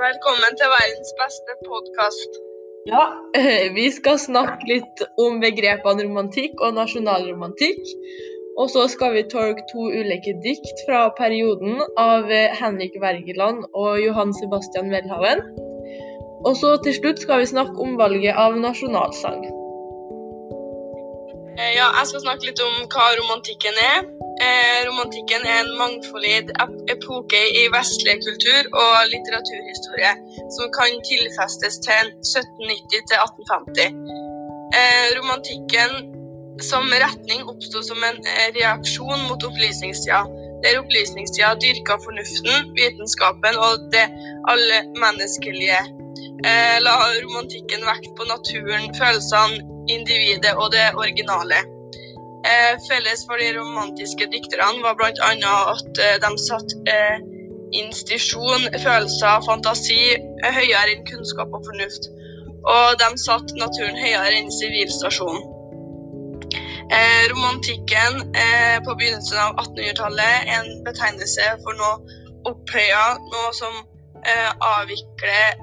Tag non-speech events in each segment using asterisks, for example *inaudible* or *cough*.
Velkommen til verdens beste podkast. Ja, *laughs* vi skal snakke litt om begrepene romantikk og nasjonalromantikk. Og så skal vi tolke to ulike dikt fra perioden av Henrik Wergeland og Johan Sebastian Welhaven. Og så til slutt skal vi snakke om valget av nasjonalsang. Eh, Ja, jeg skal snakke litt om hva romantikken er. Eh, romantikken er en mangfoldig epoke i vestlig kultur og litteraturhistorie som kan tilfestes til 1790 til 1850. Eh, romantikken som retning oppsto som en eh, reaksjon mot opplysningstida, der opplysningstida dyrka fornuften, vitenskapen og det allemenneskelige. Eh, la romantikken vekt på naturen, følelsene, individet og det originale. Eh, felles for de romantiske dikterne var bl.a. at eh, de satte eh, institusjon, følelser, fantasi høyere enn kunnskap og fornuft. Og de satte naturen høyere enn sivilstasjonen. Romantikken på begynnelsen av 1800-tallet er en betegnelse for noe opphøya, noe som avvikler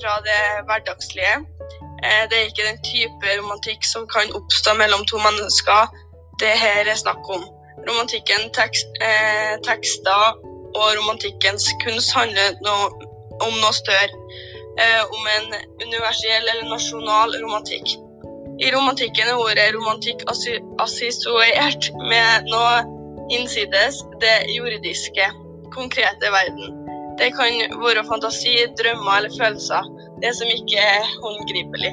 fra det hverdagslige. Det er ikke den type romantikk som kan oppstå mellom to mennesker det her er snakk om. Romantikken, tekst, eh, tekster og romantikkens kunst handler noe, om noe større. Eh, om en universell eller nasjonal romantikk. I romantikken er ordet romantikk assosiert med noe innsides det juridiske, konkrete verden. Det kan være fantasi, drømmer eller følelser. Det som ikke er håndgripelig.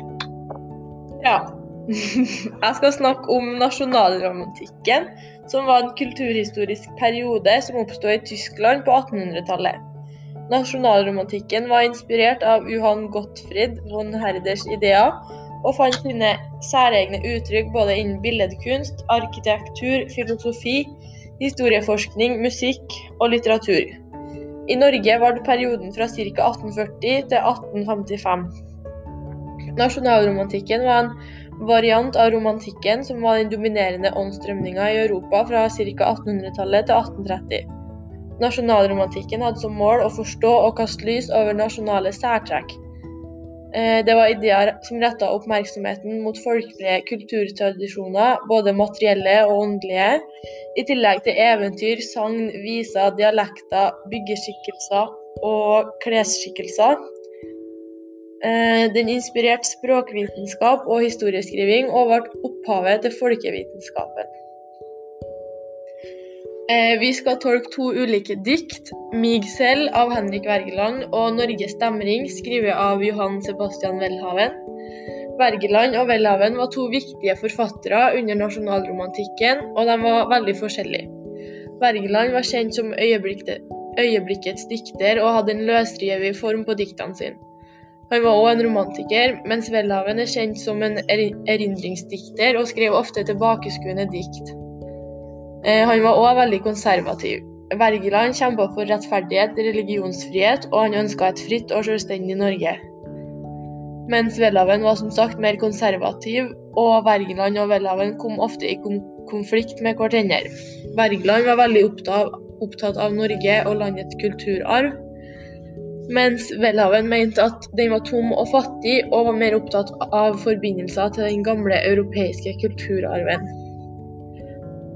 Ja. *laughs* Jeg skal snakke om nasjonalromantikken, som var en kulturhistorisk periode som oppstod i Tyskland på 1800-tallet. Nasjonalromantikken var inspirert av Johan Gottfried von Herders ideer, og fant sine særegne uttrykk både innen billedkunst, arkitektur, filosofi, historieforskning, musikk og litteratur. I Norge var det perioden fra ca. 1840 til 1855. Nasjonalromantikken var en variant av romantikken som var den dominerende åndsstrømninga i Europa fra ca. 1800-tallet til 1830. Nasjonalromantikken hadde som mål å forstå og kaste lys over nasjonale særtrekk. Eh, Det var ideer som retta oppmerksomheten mot folkelige kulturtradisjoner, både materielle og åndelige, i tillegg til eventyr, sagn, viser, dialekter, byggeskikkelser og klesskikkelser. Eh, Den inspirerte språkvitenskap og historieskriving og ble opphavet til folkevitenskapen. Eh, Vi skal tolke to ulike dikt. 'Mig selv' av Henrik Wergeland og 'Norges stemring' skrevet av Johan Sebastian Welhaven. Wergeland og Welhaven var to viktige forfattere under nasjonalromantikken, og de var veldig forskjellige. Wergeland var kjent som øyeblikkets dikter og hadde en løsrevet form på diktene sine. Han var òg en romantiker, mens Welhaven er kjent som en erindringsdikter og skrev ofte tilbakeskuende dikt. Eh, Han var òg veldig konservativ. Wergeland kjempa for rettferdighet, religionsfrihet, og han ønska et fritt og selvstendig Norge. Mens Welhaven var som sagt mer konservativ, og Wergeland og Welhaven kom ofte i konflikt med hverandre. Wergeland var veldig opptatt, av Norge og landets kulturarv, mens Welhaven mente at den var tom og fattig, og var mer opptatt av forbindelser til den gamle europeiske kulturarven.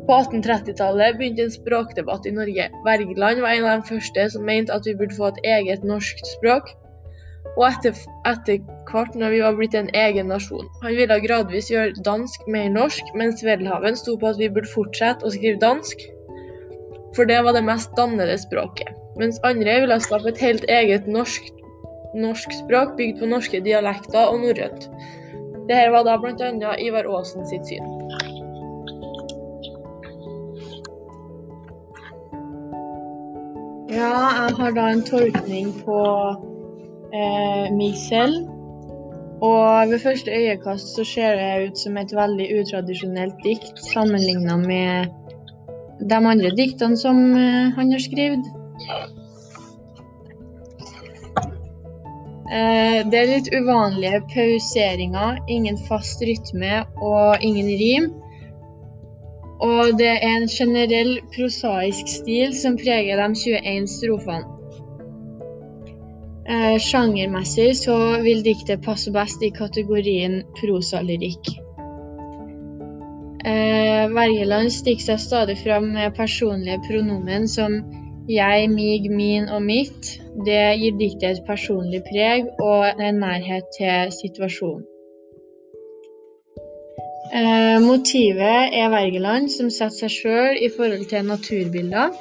På 1830-tallet begynte en språkdebatt i Norge. Wergeland var en av de første som mente at vi burde få et eget norsk språk. Og etter, etter hvert når vi var blitt en egen nasjon. Han ville gradvis gjøre dansk mer norsk, mens Welhaven sto på at vi burde fortsette å skrive dansk, for det var det mest dannede språket. Mens andre ville skape et helt eget norsk, norsk språk bygd på norske dialekter og norrønt. Dette var da bl.a. Ivar Aasen sitt syn. Ja, jeg har da en tolkning på eh, meg selv. Og ved første øyekast så ser det ut som et veldig utradisjonelt dikt sammenligna med de andre diktene som eh, han har skrevet. Eh, det er litt uvanlige pauseringer, ingen fast rytme og ingen rim. Og det er en generell prosaisk stil som preger de 21 strofene. Eh, sjangermessig så vil diktet passe best i kategorien prosalyrikk. Eh, Wergeland stikker seg stadig fram med personlige pronomen som jeg, mig, min og mitt. Det gir diktet et personlig preg og en nærhet til situasjonen. Eh, motivet er Wergeland, som setter seg sjøl i forhold til naturbilder.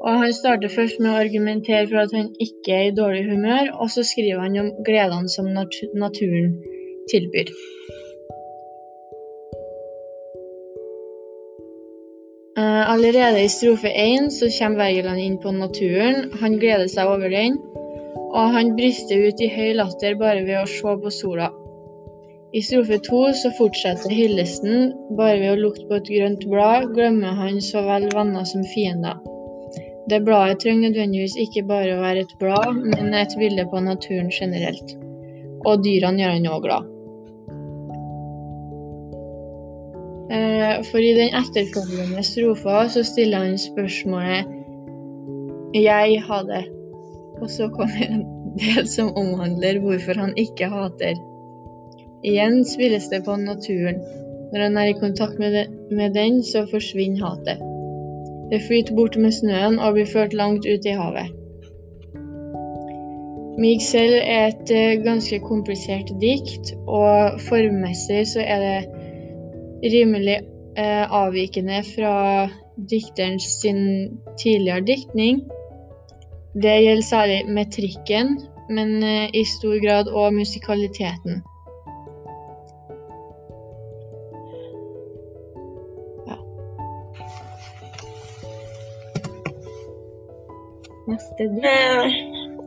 Og Han starter først med å argumentere for at han ikke er i dårlig humør, og så skriver han om gledene som naturen tilbyr. Allerede i strofe én så kommer Wergeland inn på naturen. Han gleder seg over den, og han brister ut i høy latter bare ved å se på sola. I strofe to så fortsetter hyllesten. Bare ved å lukte på et grønt blad glemmer han så vel venner som fiender. Det bladet trenger nødvendigvis ikke bare å være et blad, men et bilde på naturen generelt. Og dyrene gjør han òg glad. For i den etterfølgende strofa så stiller han spørsmålet 'Jeg hater', Og så kommer en del som omhandler hvorfor han ikke hater. Igjen spilles det på naturen. Når han er i kontakt med den, så forsvinner hatet. Det flyter bort med snøen og blir ført langt ut i havet. Mig selv er et eh, ganske komplisert dikt, og formmessig så er det rimelig eh, avvikende fra dikterens sin tidligere diktning. Det gjelder særlig metrikken, men eh, i stor grad òg musikaliteten. Neste du. Eh,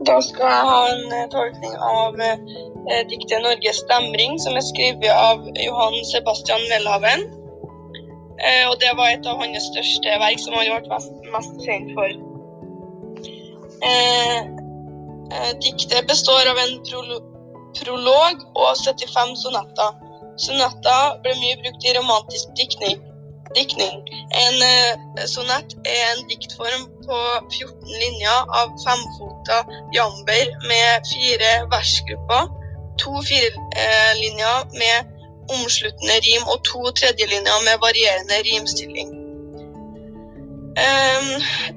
da skal jeg ha en eh, tolkning av eh, diktet 'Norges stemring', som er skrevet av Johan Sebastian Welhaven. Eh, og det var et av hans største verk, som han ble mest, kjent for. Eh, eh, diktet består av en prolo prolog og 75 sonetter. Sonetter ble mye brukt i romantisk diktning diktning. En sonett er en diktform på 14 linjer av femfota jamber med fire versgrupper, to firelinjer med omsluttende rim og to tredjelinjer med varierende rimstilling. Um,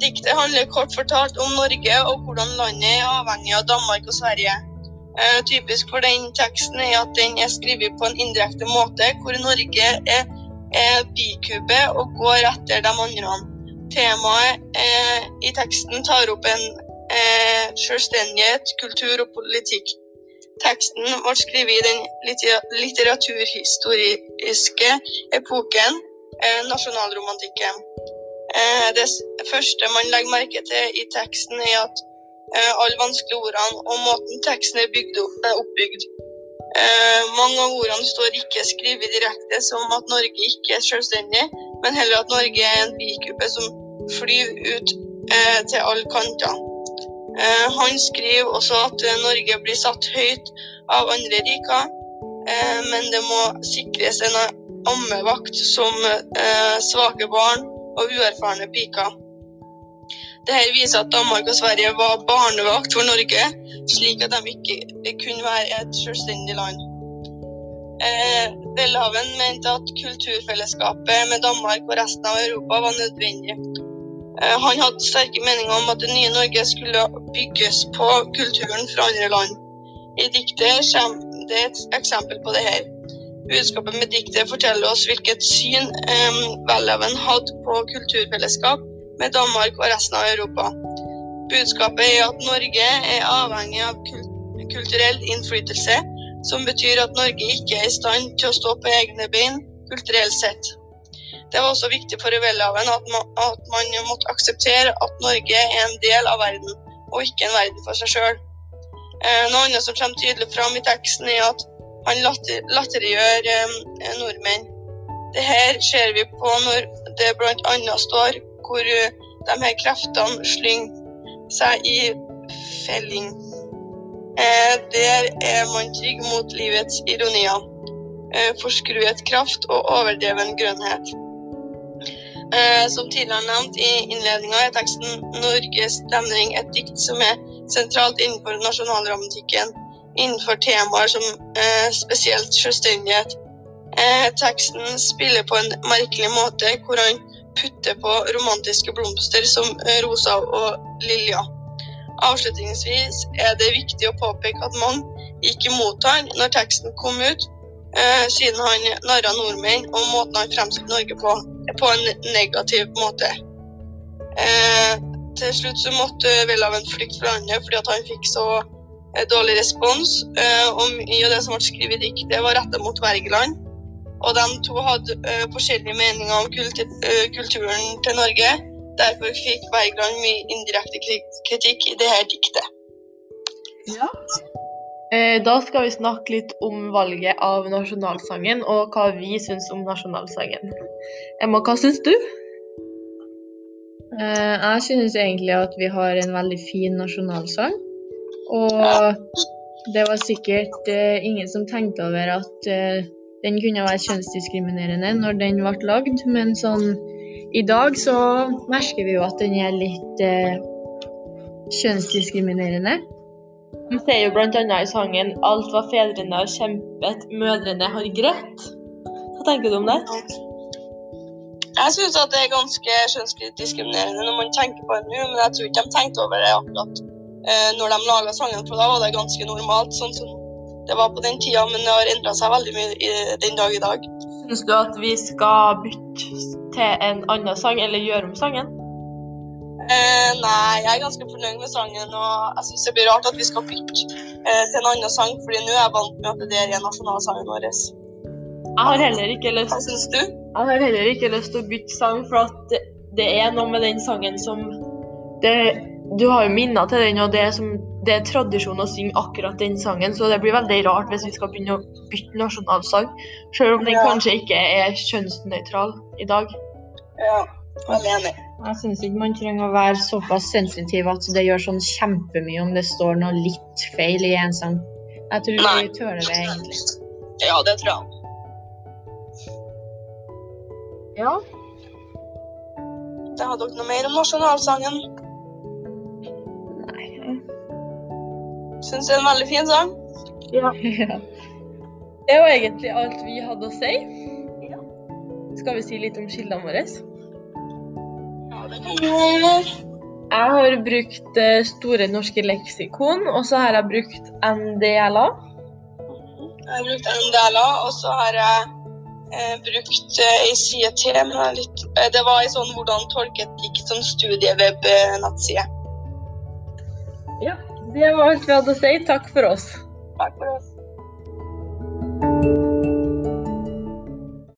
diktet handler kort fortalt om Norge og hvordan landet er avhengig av Danmark og Sverige. Uh, typisk for den teksten er at den er skrevet på en indirekte måte, hvor Norge er er bikube og går etter de andre. Temaet eh, i teksten tar opp en eh, selvstendighet, kultur og politikk. Teksten ble skrevet i den litteraturhistoriske epoken, eh, nasjonalromantikken. Eh, det første man legger merke til i teksten, er at eh, alle vanskelige ordene og måten teksten er opp, oppbygd Eh, mange av ordene står ikke skrevet direkte som at Norge ikke er selvstendig, men heller at Norge er en bikube som flyr ut til alle kanter. Eh, han skriver også at Norge blir satt høyt av andre riker, eh, men det må sikres en ammevakt som eh, svake barn og uerfarne piker. Dette viser at Danmark og Sverige var barnevakt for Norge, slik at de ikke kunne være et selvstendig land. Eh, Welhaven mente at kulturfellesskapet med Danmark og resten av Europa var nødvendig. Eh, han hadde sterke meninger om at det nye Norge skulle bygges på kulturen fra andre land. I diktet kommer det et eksempel på det her. Budskapet med diktet forteller oss hvilket syn eh, Welhaven hadde på kulturfellesskap med Danmark og resten av Europa. Budskapet er at Norge er avhengig av kulturell innflytelse, som betyr at Norge ikke er i stand til å stå på egne bein kulturelt sett. Det var også viktig for Welhaven at, at man måtte akseptere at Norge er en del av verden, og ikke en verden for seg sjøl. Eh, noe annet som kommer tydelig fram i teksten, er at han latter, latterliggjør eh, nordmenn. Dette ser vi på når det bl.a. står hvor eh, de her kreftene slynger seg i felling. Der er man trygg mot livets ironier. Forskruet kraft og overdreven grønnhet. Som tidligere nevnt i innledninga er teksten 'Norges stemning' et dikt som er sentralt innenfor nasjonalromantikken, innenfor temaer som eh, spesielt selvstendighet. Eh, teksten spiller på en merkelig måte, hvor han putter på romantiske blomster som eh, rosa og lilja. Avslutningsvis er det viktig å påpeke at mange gikk imot han når teksten kom ut, eh, siden han narra nordmenn og måten han fremstilte Norge på, på en negativ måte. Eh, til slutt så måtte Welhaven flykte fra landet fordi at han fikk så eh, dårlig respons. Eh, og mye av det som ble skrevet i diktet, var rettet mot Wergeland. Og de to hadde eh, forskjellige meninger om kultur, eh, kulturen til Norge. Derfor fikk Wergeland mye indirekte kritikk i dette diktet. Eh, Da skal vi snakke litt om valget av nasjonalsangen, og hva vi syns om nasjonalsangen. Emma, hva syns du? Eh, jeg synes egentlig at vi har en veldig fin nasjonalsang. Og det var sikkert eh, ingen som tenkte over at eh, den kunne være kjønnsdiskriminerende når den ble lagd, men sånn i dag så merker vi jo at den er litt eh, kjønnsdiskriminerende. De sier jo bl.a. i sangen 'Alt hva fedrene har kjempet, mødrene har grett'. Hva tenker du om det? Jeg syns det er ganske kjønnsdiskriminerende når man tenker på det nå, men jeg tror ikke de tenkte over det akkurat eh, når de laga sangen, for da var det ganske normalt, sånn som det var på den tida, men det har endra seg veldig mye i den dag i dag. Syns du at vi skal bytte til en annen sang, eller gjøre om sangen? Eh, nei, jeg er ganske fornøyd med sangen, og jeg syns det blir rart at vi skal bytte eh, til en annen sang, fordi nå er jeg vant med at det er nasjonalsangen vår. Jeg har heller ikke lyst Hva syns du? Jeg har heller ikke lyst til å bytte sang, for at det, det er noe med den sangen som det, Du har jo minner til den, og det er, som, det er tradisjon å synge akkurat den sangen, så det blir veldig rart hvis vi skal begynne å bytte nasjonalsang, selv om den Ja. kanskje ikke er kjønnsnøytral i dag. Ja, jeg er enig. Jeg syns ikke man trenger å være såpass sensitiv at det gjør sånn kjempemye om det står noe litt feil i en sang. Jeg tror Nei. vi tåler det egentlig. Ja, det tror jeg. Ja. Det har dere noe mer om nasjonalsangen? Nei. Syns det er en veldig fin sang. *laughs* Ja. Det var egentlig alt vi hadde å si. Skal vi si litt om kildene våre? Jeg har brukt eh, Store norske leksikon, og så har jeg brukt NDLA. Jeg har brukt NDLA, og så har jeg eh, brukt eh, til. Men litt, eh, det var ei sånn 'Hvordan tolke et dikt' som studieweb-nettside. Ja, det var alt vi hadde å si. Takk for oss. Takk for oss.